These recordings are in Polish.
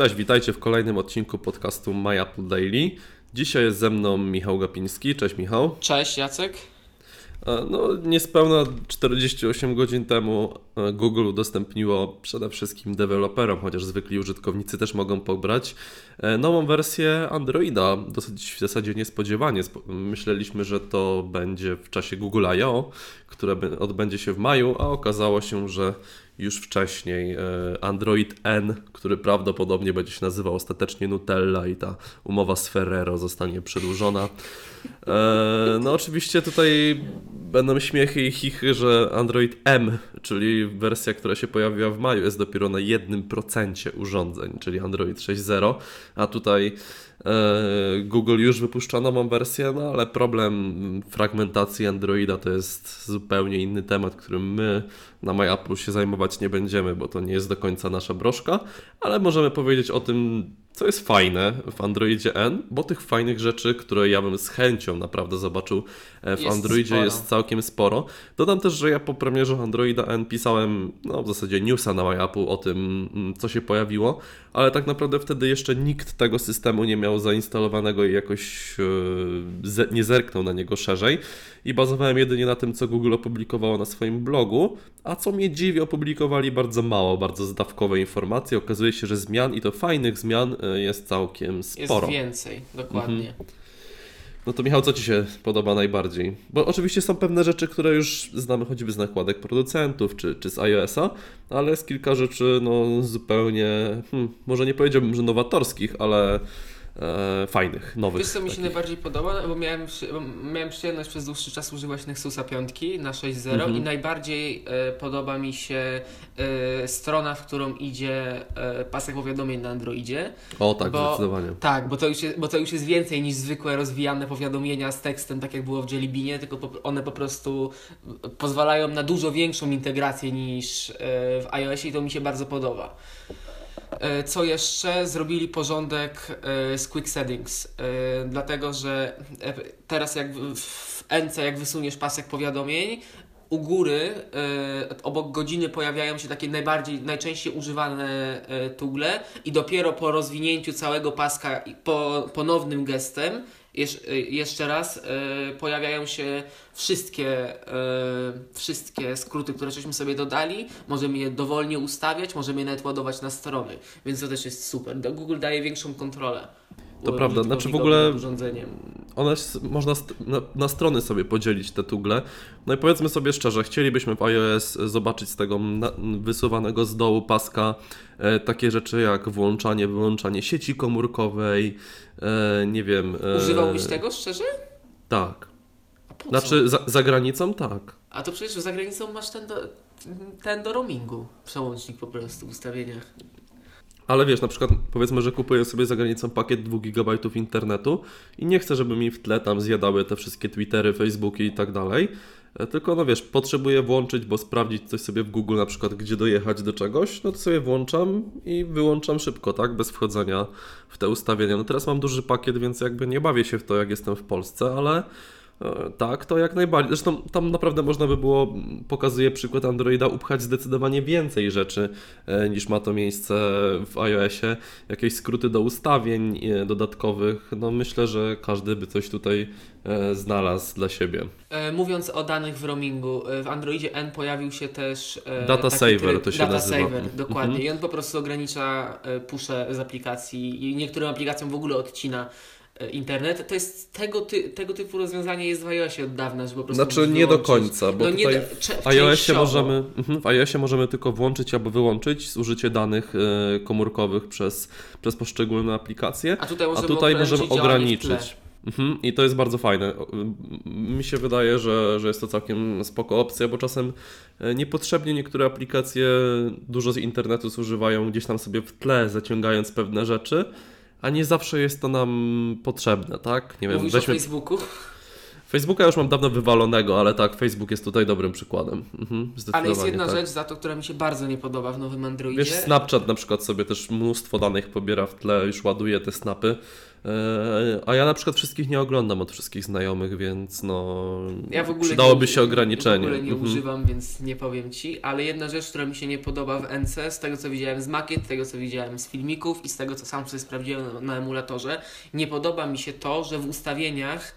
Cześć, witajcie w kolejnym odcinku podcastu My Apple Daily. Dzisiaj jest ze mną Michał Gapiński. Cześć Michał. Cześć Jacek. E, no, niespełna 48 godzin temu e, Google udostępniło przede wszystkim deweloperom, chociaż zwykli użytkownicy też mogą pobrać, e, nową wersję Androida. Dosyć w zasadzie niespodziewanie. Myśleliśmy, że to będzie w czasie Google I.O., które odbędzie się w maju, a okazało się, że już wcześniej Android N, który prawdopodobnie będzie się nazywał ostatecznie Nutella i ta umowa z Ferrero zostanie przedłużona. No oczywiście tutaj będą śmiechy i chichy, że Android M, czyli wersja, która się pojawiła w maju, jest dopiero na 1% urządzeń, czyli Android 6.0, a tutaj e, Google już wypuszcza nową wersję, no ale problem fragmentacji Androida to jest zupełnie inny temat, którym my na MyApple się zajmować nie będziemy, bo to nie jest do końca nasza broszka, ale możemy powiedzieć o tym, co jest fajne w Androidzie N, bo tych fajnych rzeczy, które ja bym z chęcią naprawdę zobaczył e, w jest Androidzie sporo. jest całkiem sporo. Dodam też, że ja po premierze Androida N pisałem no, w zasadzie newsa na MyApple o tym, mm, co się pojawiło, ale tak naprawdę wtedy jeszcze nikt tego systemu nie miał zainstalowanego i jakoś e, nie zerknął na niego szerzej i bazowałem jedynie na tym, co Google opublikowało na swoim blogu, a co mnie dziwi, opublikowali bardzo mało, bardzo zdawkowe informacje. Okazuje się, że zmian i to fajnych zmian jest całkiem sporo. Jest więcej, dokładnie. Mhm. No to Michał, co Ci się podoba najbardziej? Bo oczywiście są pewne rzeczy, które już znamy choćby z nakładek producentów czy, czy z iOS-a, ale jest kilka rzeczy no zupełnie, hmm, może nie powiedziałbym, że nowatorskich, ale e, fajnych, nowych. Wiesz co mi się takich. najbardziej podoba, bo miałem, miałem przyjemność przez dłuższy czas używać Nexusa 5 na 6.0 mhm. i najbardziej e, podoba mi się e, strona, w którą idzie e, pasek powiadomień na Androidzie. O tak, bo, zdecydowanie. Tak, bo to, już jest, bo to już jest więcej niż zwykłe rozwijane powiadomienia z tekstem, tak jak było w Jelly Beanie, tylko po, one po prostu pozwalają na dużo większą integrację niż e, w iOSie i to mi się bardzo podoba. E, co jeszcze? Zrobili porządek e, z Quick Settings, e, dlatego że teraz jak w NC, jak wysuniesz pasek powiadomień, u góry obok godziny pojawiają się takie najbardziej, najczęściej używane tugle i dopiero po rozwinięciu całego paska po ponownym gestem Y, jeszcze raz y, pojawiają się wszystkie, y, wszystkie skróty, które żeśmy sobie dodali. Możemy je dowolnie ustawiać, możemy je nawet ładować na strony, więc to też jest super. Google daje większą kontrolę. To prawda, znaczy w ogóle one można na, na, strony sobie podzielić te tugle. No i powiedzmy sobie szczerze, chcielibyśmy w iOS zobaczyć z tego na, wysuwanego z dołu paska e, takie rzeczy jak włączanie, wyłączanie sieci komórkowej, e, nie wiem. E, Używałbyś tego szczerze? Tak. Znaczy za, za, granicą tak. A to przecież za granicą masz ten do, ten do roamingu, przełącznik po prostu w ustawieniach. Ale wiesz, na przykład powiedzmy, że kupuję sobie za granicą pakiet 2 GB internetu i nie chcę, żeby mi w tle tam zjadały te wszystkie Twittery, Facebooki i tak dalej. E, tylko no wiesz, potrzebuję włączyć, bo sprawdzić coś sobie w Google na przykład, gdzie dojechać do czegoś, no to sobie włączam i wyłączam szybko, tak? Bez wchodzenia w te ustawienia. No teraz mam duży pakiet, więc jakby nie bawię się w to, jak jestem w Polsce, ale tak, to jak najbardziej. Zresztą tam naprawdę można by było, pokazuje przykład Androida, upchać zdecydowanie więcej rzeczy e, niż ma to miejsce w iOSie. Jakieś skróty do ustawień e, dodatkowych. No myślę, że każdy by coś tutaj znalazł dla siebie. Mówiąc o danych w roamingu, w Androidzie N pojawił się też Data Saver, tryb, to się data nazywa. Saver, dokładnie. Mhm. I on po prostu ogranicza pusze z aplikacji i niektórym aplikacjom w ogóle odcina E, internet, to jest tego, ty, tego typu rozwiązanie jest w iOSie od dawna, że po prostu Znaczy nie do końca, bo no tutaj do, w, iOSie możemy, mhm, w iOSie możemy tylko włączyć albo wyłączyć zużycie danych e, komórkowych przez, przez poszczególne aplikacje, a tutaj możemy, a tutaj możemy ograniczyć. Mhm, I to jest bardzo fajne. Mi się wydaje, że, że jest to całkiem spoko opcja, bo czasem e, niepotrzebnie niektóre aplikacje dużo z internetu zużywają gdzieś tam sobie w tle, zaciągając pewne rzeczy a nie zawsze jest to nam potrzebne, tak? Nie wiem, Mówisz weźmy... o Facebooku? Facebooka już mam dawno wywalonego, ale tak, Facebook jest tutaj dobrym przykładem. Mhm, Ale jest jedna tak. rzecz za to, która mi się bardzo nie podoba w nowym Androidzie. Wiesz, Snapchat na przykład sobie też mnóstwo danych pobiera w tle, już ładuje te snapy. E, A ja na przykład wszystkich nie oglądam od wszystkich znajomych, więc no. Ja w ogóle przydałoby nie, się ograniczenie. W ogóle nie Mhm. używam, więc nie powiem ci. Ale jedna rzecz, która mi się nie podoba w NC, z tego co widziałem z makiet, z tego co widziałem z filmików i z tego co sam sobie sprawdziłem na, na emulatorze, nie podoba mi się to, że w ustawieniach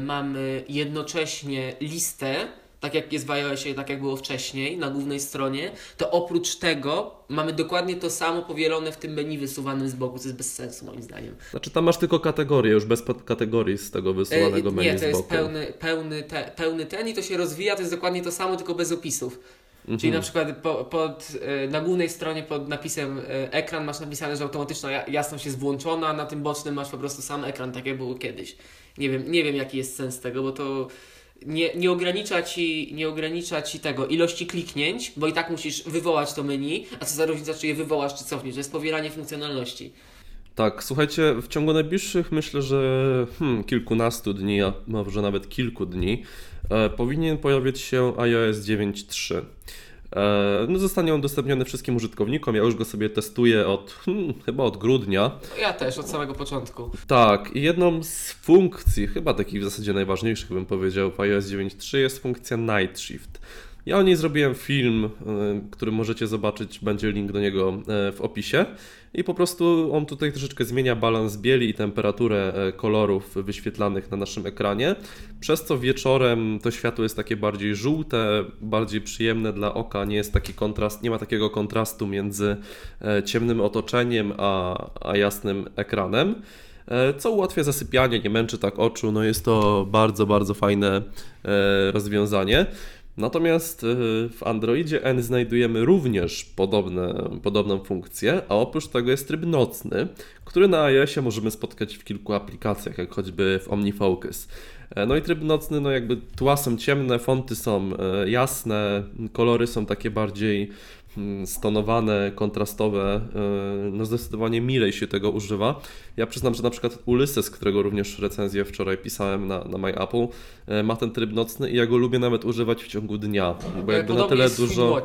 mamy jednocześnie listę. Tak jak jest w iOSie, tak jak było wcześniej na głównej stronie, to oprócz tego mamy dokładnie to samo powielone w tym menu wysuwanym z boku, co jest bez sensu moim zdaniem. Znaczy tam masz tylko kategorie, już bez podkategorii z tego wysyłanego E, menu Nie, to jest pełny, pełny, te, pełny ten i to się rozwija, to jest dokładnie to samo, tylko bez opisów. Mhm. Czyli na przykład po, pod, e, na głównej stronie pod napisem e, ekran masz napisane, że automatyczna ja- jasność jest włączona, a na tym bocznym masz po prostu sam ekran, tak jak było kiedyś. Nie wiem, nie wiem jaki jest sens tego, bo to nie, nie, ogranicza ci, nie ogranicza ci tego ilości kliknięć, bo i tak musisz wywołać to menu, a co za różnica, czy je wywołasz, czy cofniesz. To jest powielanie funkcjonalności. Tak, słuchajcie, w ciągu najbliższych myślę, że hmm, kilkunastu dni, a może nawet kilku dni, e, powinien pojawić się iOS 9.3. E, no, zostanie on udostępniony wszystkim użytkownikom. Ja już go sobie testuję od hmm, chyba od grudnia. Ja też, od samego początku. Tak, i jedną z funkcji, chyba takich w zasadzie najważniejszych, bym powiedział, w iOS 9.3 jest funkcja Night Shift. Ja o niej zrobiłem film, y, który możecie zobaczyć, będzie link do niego e, w opisie. I po prostu on tutaj troszeczkę zmienia balans bieli i temperaturę e, kolorów wyświetlanych na naszym ekranie, przez co wieczorem to światło jest takie bardziej żółte, bardziej przyjemne dla oka, nie jest taki kontrast, nie ma takiego kontrastu między e, ciemnym otoczeniem a, a jasnym ekranem. E, co ułatwia zasypianie, nie męczy tak oczu, no jest to bardzo, bardzo fajne e, rozwiązanie. Natomiast e, w Androidzie N znajdujemy również podobne, podobną funkcję, a oprócz tego jest tryb nocny, który na iOSie możemy spotkać w kilku aplikacjach, jak choćby w OmniFocus. E, No i tryb nocny, no jakby tła są ciemne, fonty są e, jasne, kolory są takie bardziej stonowane, kontrastowe, e, no zdecydowanie milej się tego używa. Ja przyznam, że na przykład Ulysses, którego również recenzję wczoraj pisałem na, na MyApple, e, ma ten tryb nocny i ja go lubię nawet używać w ciągu dnia, bo jakby na Podobnie tyle jest w dużo...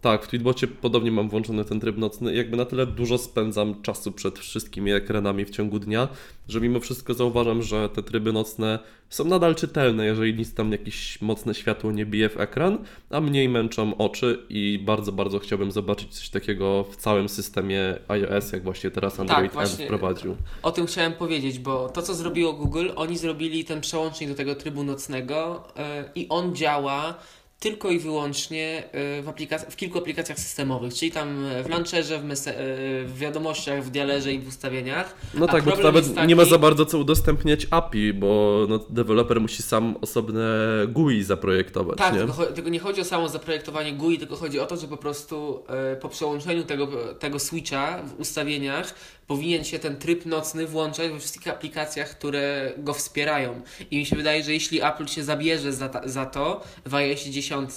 Tak, w Tweetbocie podobnie mam włączony ten tryb nocny. Jakby na tyle dużo spędzam czasu przed wszystkimi ekranami w ciągu dnia, że mimo wszystko zauważam, że te tryby nocne są nadal czytelne, jeżeli nic tam jakieś mocne światło nie bije w ekran, a mniej męczą oczy i bardzo, bardzo chciałbym zobaczyć coś takiego w całym systemie iOS, jak właśnie teraz Android N właśnie. wprowadził. O tym chciałem powiedzieć, bo to co zrobiło Google, oni zrobili ten przełącznik do tego trybu nocnego yy, i on działa tylko i wyłącznie yy, w, aplikac- w kilku aplikacjach systemowych, czyli tam w launcherze, w, mese- yy, w wiadomościach, w dialerze i w ustawieniach. No tak, bo problem nawet taki- nie ma za bardzo co udostępniać API, bo no, deweloper musi sam osobne GUI zaprojektować, Tak, nie? tylko, tylko nie chodzi o samo zaprojektowanie GUI, tylko chodzi o to, że po prostu e, po przełączeniu tego, tego switcha w ustawieniach powinien się ten tryb nocny włączać we wszystkich aplikacjach, które go wspierają. I mi się wydaje, że jeśli Apple się zabierze za, ta, za to w iOSie 10,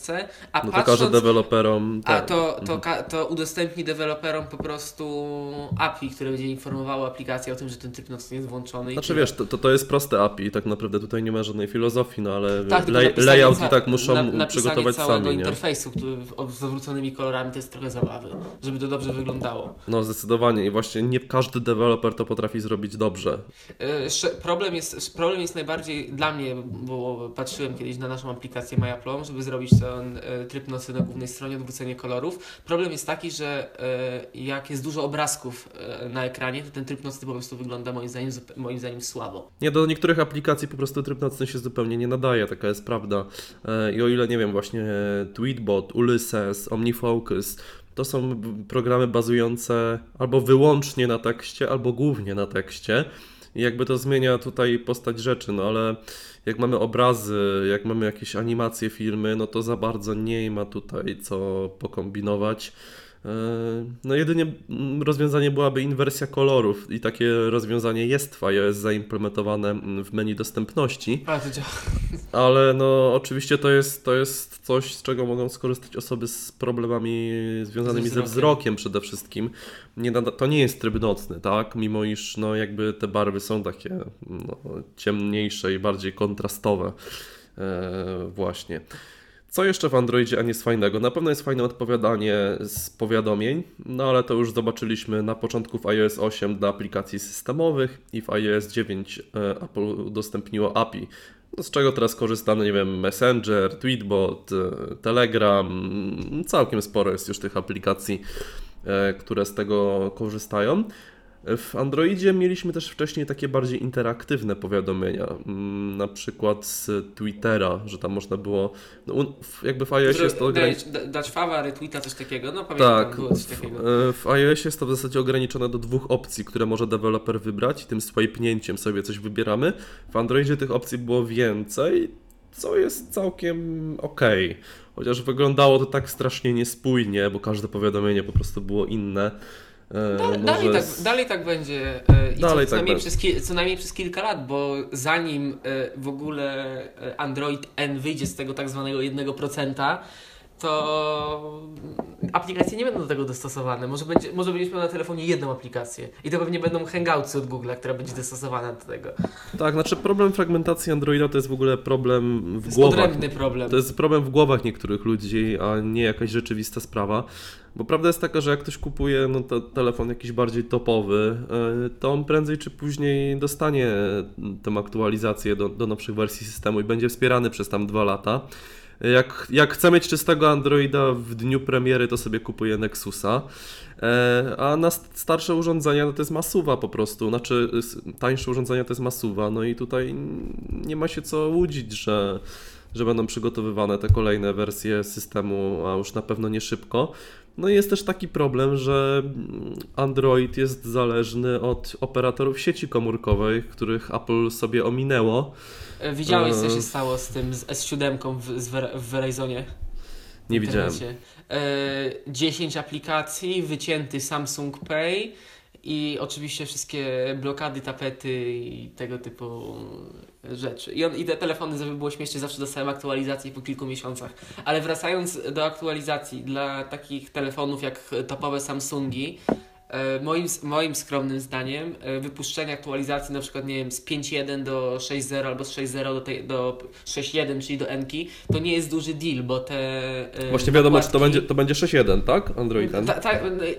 a No to patrząc... każe deweloperom... A to, to, ka- to udostępni deweloperom po prostu API, które będzie informowało aplikację o tym, że ten tryb nocny jest włączony. Znaczy wiesz, to, to, to jest proste API, tak naprawdę tutaj nie ma żadnej filozofii, no ale Tak, lay, layout i tak muszą na- napisanie przygotować całego sami, nie? interfejsu, który z zawróconymi kolorami to jest trochę zabawy, żeby to dobrze wyglądało. No zdecydowanie i właśnie nie każdy deweloper to potrafi zrobić dobrze. E, Problem jest, problem jest najbardziej dla mnie, bo patrzyłem kiedyś na naszą aplikację MyApple, żeby zrobić ten e, tryb nocy na głównej stronie, odwrócenie kolorów. Problem jest taki, że e, jak jest dużo obrazków na ekranie, to ten tryb nocny po prostu wygląda moim zdaniem, moim zdaniem słabo. Nie, do niektórych aplikacji po prostu tryb nocny się zupełnie nie nadaje, taka jest prawda. I o ile, nie wiem, właśnie Tweetbot, Ulysses, OmniFocus, to są programy bazujące albo wyłącznie na tekście, albo głównie na tekście. I jakby to zmienia tutaj postać rzeczy, no ale jak mamy obrazy, jak mamy jakieś animacje filmy, no to za bardzo nie ma tutaj co pokombinować. E, no jedynie rozwiązanie byłaby inwersja kolorów i takie rozwiązanie jest w iOS zaimplementowane w menu dostępności, Ale no oczywiście to jest, to jest coś, z czego mogą skorzystać osoby z problemami związanymi Ze ze wzrokiem. przede wszystkim. Nie, to nie jest tryb nocny, tak? Mimo iż no jakby te barwy są takie no, ciemniejsze i bardziej kontrastowe e, właśnie. Co jeszcze w Androidzie, a nie jest fajnego? Na pewno jest fajne odpowiadanie z powiadomień, no ale to już zobaczyliśmy na początku w iOS 8 dla aplikacji systemowych i w iOS 9 e, Apple udostępniło API, no z czego teraz korzystamy, nie wiem, Messenger, Tweetbot, e, Telegram, całkiem sporo jest już tych aplikacji, e, które z tego korzystają. W Androidzie mieliśmy też wcześniej takie bardziej interaktywne powiadomienia, mm, na przykład z Twittera, że tam można było, no, jakby w iOS jest to ograniczone. Dać, fawa, retweeta, coś takiego. No pamiętam, Tak, było coś takiego. w, w iOS jest to w zasadzie ograniczone do dwóch opcji, które może deweloper wybrać i tym swipe'nięciem sobie coś wybieramy. W Androidzie tych opcji było więcej, co jest całkiem okej. Chociaż wyglądało to tak strasznie niespójnie, bo każde powiadomienie po prostu było inne. E, Da, dalej, tak, dalej tak będzie. e, I Dalej co, co, tak najmniej przez ki- co najmniej przez kilka lat, bo zanim e, w ogóle Android N wyjdzie z tego tak zwanego 1%, to aplikacje nie będą do tego dostosowane. Może, będzie, może będziesz miał na telefonie jedną aplikację. I to pewnie będą hangoutsy od Google'a, która będzie dostosowana do tego. Tak, znaczy problem fragmentacji Androida to jest w ogóle problem w To jest głowach. odrębny problem. To jest problem w głowach niektórych ludzi, a nie jakaś rzeczywista sprawa. Bo prawda jest taka, że jak ktoś kupuje no, to telefon jakiś bardziej topowy, e, to on prędzej czy później dostanie tę aktualizację do, do nowszych wersji systemu i będzie wspierany przez tam dwa lata. Jak, jak chce mieć czystego Androida w dniu premiery, to sobie kupuje Nexusa. E, a na st- starsze urządzenia no to jest masuwa po prostu, znaczy tańsze urządzenia to jest masuwa, no i tutaj nie ma się co łudzić, że, że będą przygotowywane te kolejne wersje systemu, a już na pewno nie szybko. No i jest też taki problem, że Android jest zależny od operatorów sieci komórkowej, których Apple sobie ominęło. E, Widziałeś, co e, się stało z tym z S7 w, w Verizonie? Nie widziałem. E, 10 aplikacji, wycięty Samsung Pay i oczywiście wszystkie blokady, tapety i tego typu rzeczy. I, on, i te telefony, żeby było śmiesznie, zawsze dostałem aktualizację po kilku miesiącach. Ale wracając do aktualizacji, dla takich telefonów jak topowe Samsungi, moim, moim skromnym zdaniem e, wypuszczenie aktualizacji na przykład, nie wiem, z 5.1 do 6.0 albo z 6.0 do, tej- do 6.1, czyli do Enki, to nie jest duży deal, bo te e, Właśnie wiadomo, czy to nakładki- będzie, to będzie 6.1, tak? Android ten? Ta, ta,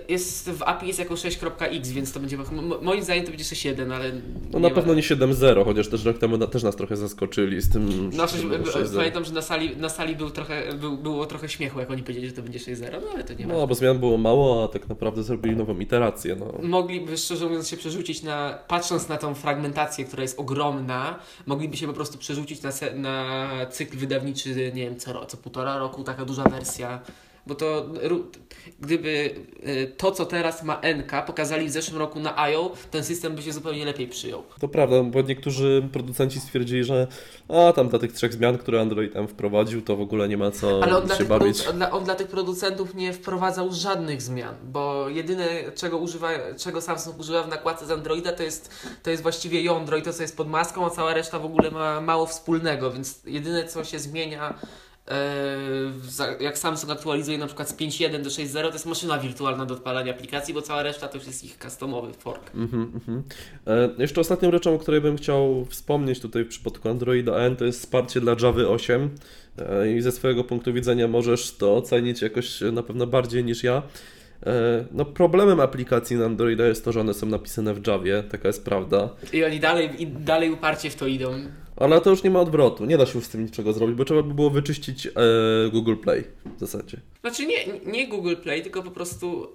jest w API jest jako 6.x, więc to będzie. mo- Moim zdaniem to będzie 6.1, ale. No na pewno nie 7.0, chociaż też rok temu na, też nas trochę zaskoczyli z tym No, sześć- 6.0. pamiętam, że na sali, na sali był trochę, był, było trochę śmiechu, jak oni powiedzieli, że to będzie 6.0, no ale to nie ma. No, bo zmian było mało, a tak naprawdę zrobili nową iterację. No. Mogliby szczerze mówiąc się przerzucić na, patrząc na tą fragmentację, która jest ogromna, mogliby się po prostu przerzucić na, na cykl wydawniczy, nie wiem, co, co półtora roku, taka duża wersja. Bo to gdyby y, to, co teraz ma NK, pokazali w zeszłym roku na IO, ten system by się zupełnie lepiej przyjął. To prawda, bo niektórzy producenci stwierdzili, że a tam dla tych trzech zmian, które Android tam wprowadził, to w ogóle nie ma co Ale on dla, się tych bawić. on, dla, on dla tych producentów nie wprowadzał żadnych zmian, bo jedyne czego, używa, czego Samsung używa w nakładce z Androida to jest, to jest właściwie jądro i to co jest pod maską, a cała reszta w ogóle ma mało wspólnego, więc jedyne co się zmienia e, jak Samsung aktualizuje na przykład z 5.1 do 6.0 to jest maszyna wirtualna do odpalania aplikacji, bo cała reszta to już jest ich customowy fork. Mhm, mhm. E, jeszcze ostatnią rzeczą, o której bym chciał wspomnieć tutaj w przypadku Androida N, to jest wsparcie dla Java 8 e, i ze swojego punktu widzenia możesz to ocenić jakoś na pewno bardziej niż ja. E, No problemem aplikacji na Androida jest to, że one są napisane w Javie, taka jest prawda. I oni dalej, i dalej uparcie w to idą. Ale to już nie ma odwrotu, nie da się już z tym niczego zrobić, bo trzeba by było wyczyścić e, Google Play w zasadzie. Znaczy nie, nie Google Play, tylko po prostu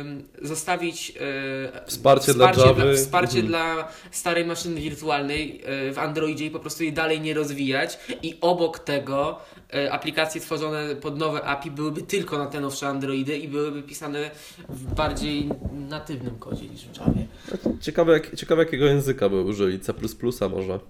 em, zostawić e, Wsparcie dla Javy. wsparcie Mhm. dla starej maszyny wirtualnej e, w Androidzie i po prostu jej dalej nie rozwijać i obok tego e, aplikacje tworzone pod nowe API byłyby tylko na te nowsze Androidy i byłyby pisane w bardziej natywnym kodzie niż w Javie. Ciekawe, jak, ciekawe jakiego języka by użyli, C++ może.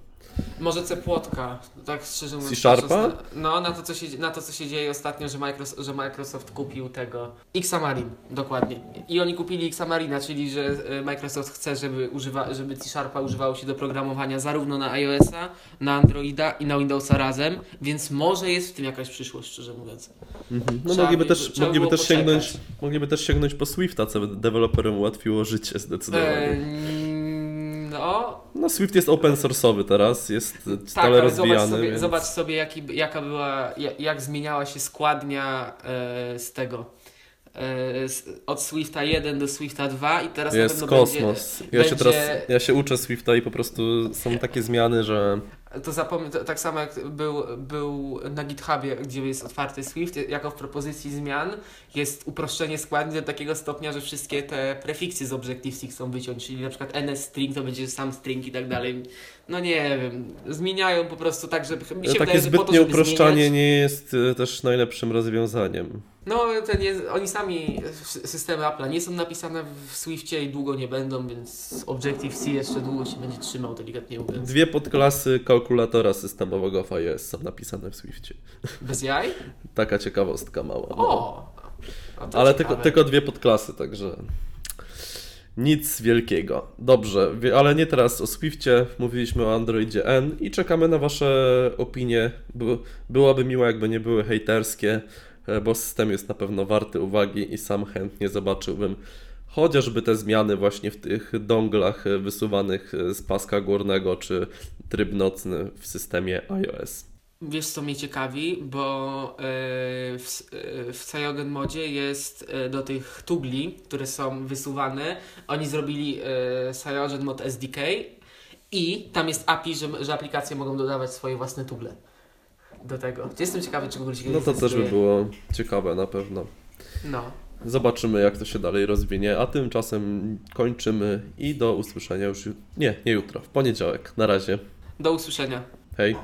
Może Cepłotka, tak szczerze mówiąc. C-Sharpa? no, na to, co się, na to, co się dzieje ostatnio, że Microsoft, że Microsoft kupił tego Xamarin, dokładnie. I oni kupili Xamarina, czyli że e, Microsoft chce, żeby, używa, żeby C-Sharpa używało się do programowania zarówno na iOS-a, na Androida i na Windowsa razem, więc może jest w tym jakaś przyszłość, szczerze mówiąc. Mhm. No Trzeba mogliby by- też, mogliby też sięgnąć, mogliby też sięgnąć po Swifta, co by deweloperom ułatwiło życie zdecydowanie. E, no, No Swift jest open source'owy teraz, jest Tak, stale ale rozwijany. zobacz sobie, więc... zobacz sobie jaki, jaka była, ja- jak zmieniała się składnia e, z tego. E, od Swifta 1 do Swifta 2 i teraz na Jest pewno kosmos. Ja się będzie- teraz, ja się uczę Swifta i po prostu są takie zmiany, że będzie, to zapomnę, to, tak samo jak był, był na GitHubie, gdzie jest otwarty Swift, jako w propozycji zmian jest uproszczenie składni do takiego stopnia, że wszystkie te prefiksy z Objective-C chcą wyciąć, czyli na przykład NS-string to będzie sam string i tak dalej. No nie wiem, zmieniają po prostu tak, żeby mi się takie wydaje, że po to, zbytnie uproszczanie zmieniać. nie jest e, też najlepszym rozwiązaniem. No, ten jest, oni sami, systemy Apple'a nie są napisane w Swiftie i długo nie będą, więc Objective-C jeszcze długo się będzie trzymał, delikatnie mówiąc. Dwie podklasy kalkulatora systemowego w iOS są napisane w Swiftie. Bez jaj? Taka ciekawostka mała. no. O! To Ale tylko, tylko dwie podklasy, także nic wielkiego. Dobrze, ale nie teraz o Swiftie, mówiliśmy o Androidzie N i czekamy na Wasze opinie. By- Byłoby miło, jakby nie były hejterskie, bo system jest na pewno warty uwagi i sam chętnie zobaczyłbym chociażby te zmiany właśnie w tych donglach e, wysuwanych e, z paska górnego, czy tryb nocny w systemie iOS. Wiesz co mnie ciekawi, bo e, w, e, w Cyanogen modzie jest e, do tych tugli, które są wysuwane, oni zrobili e, Cyanogen mod SDK i tam jest API, że, że aplikacje mogą dodawać swoje własne tugle do tego. Jestem ciekawy, czy w ogóle się No to też by było ciekawe na pewno. No. Zobaczymy, jak to się dalej rozwinie, a tymczasem kończymy i do usłyszenia już. jut- Nie, nie jutro, w poniedziałek. Na razie. Do usłyszenia. Hej.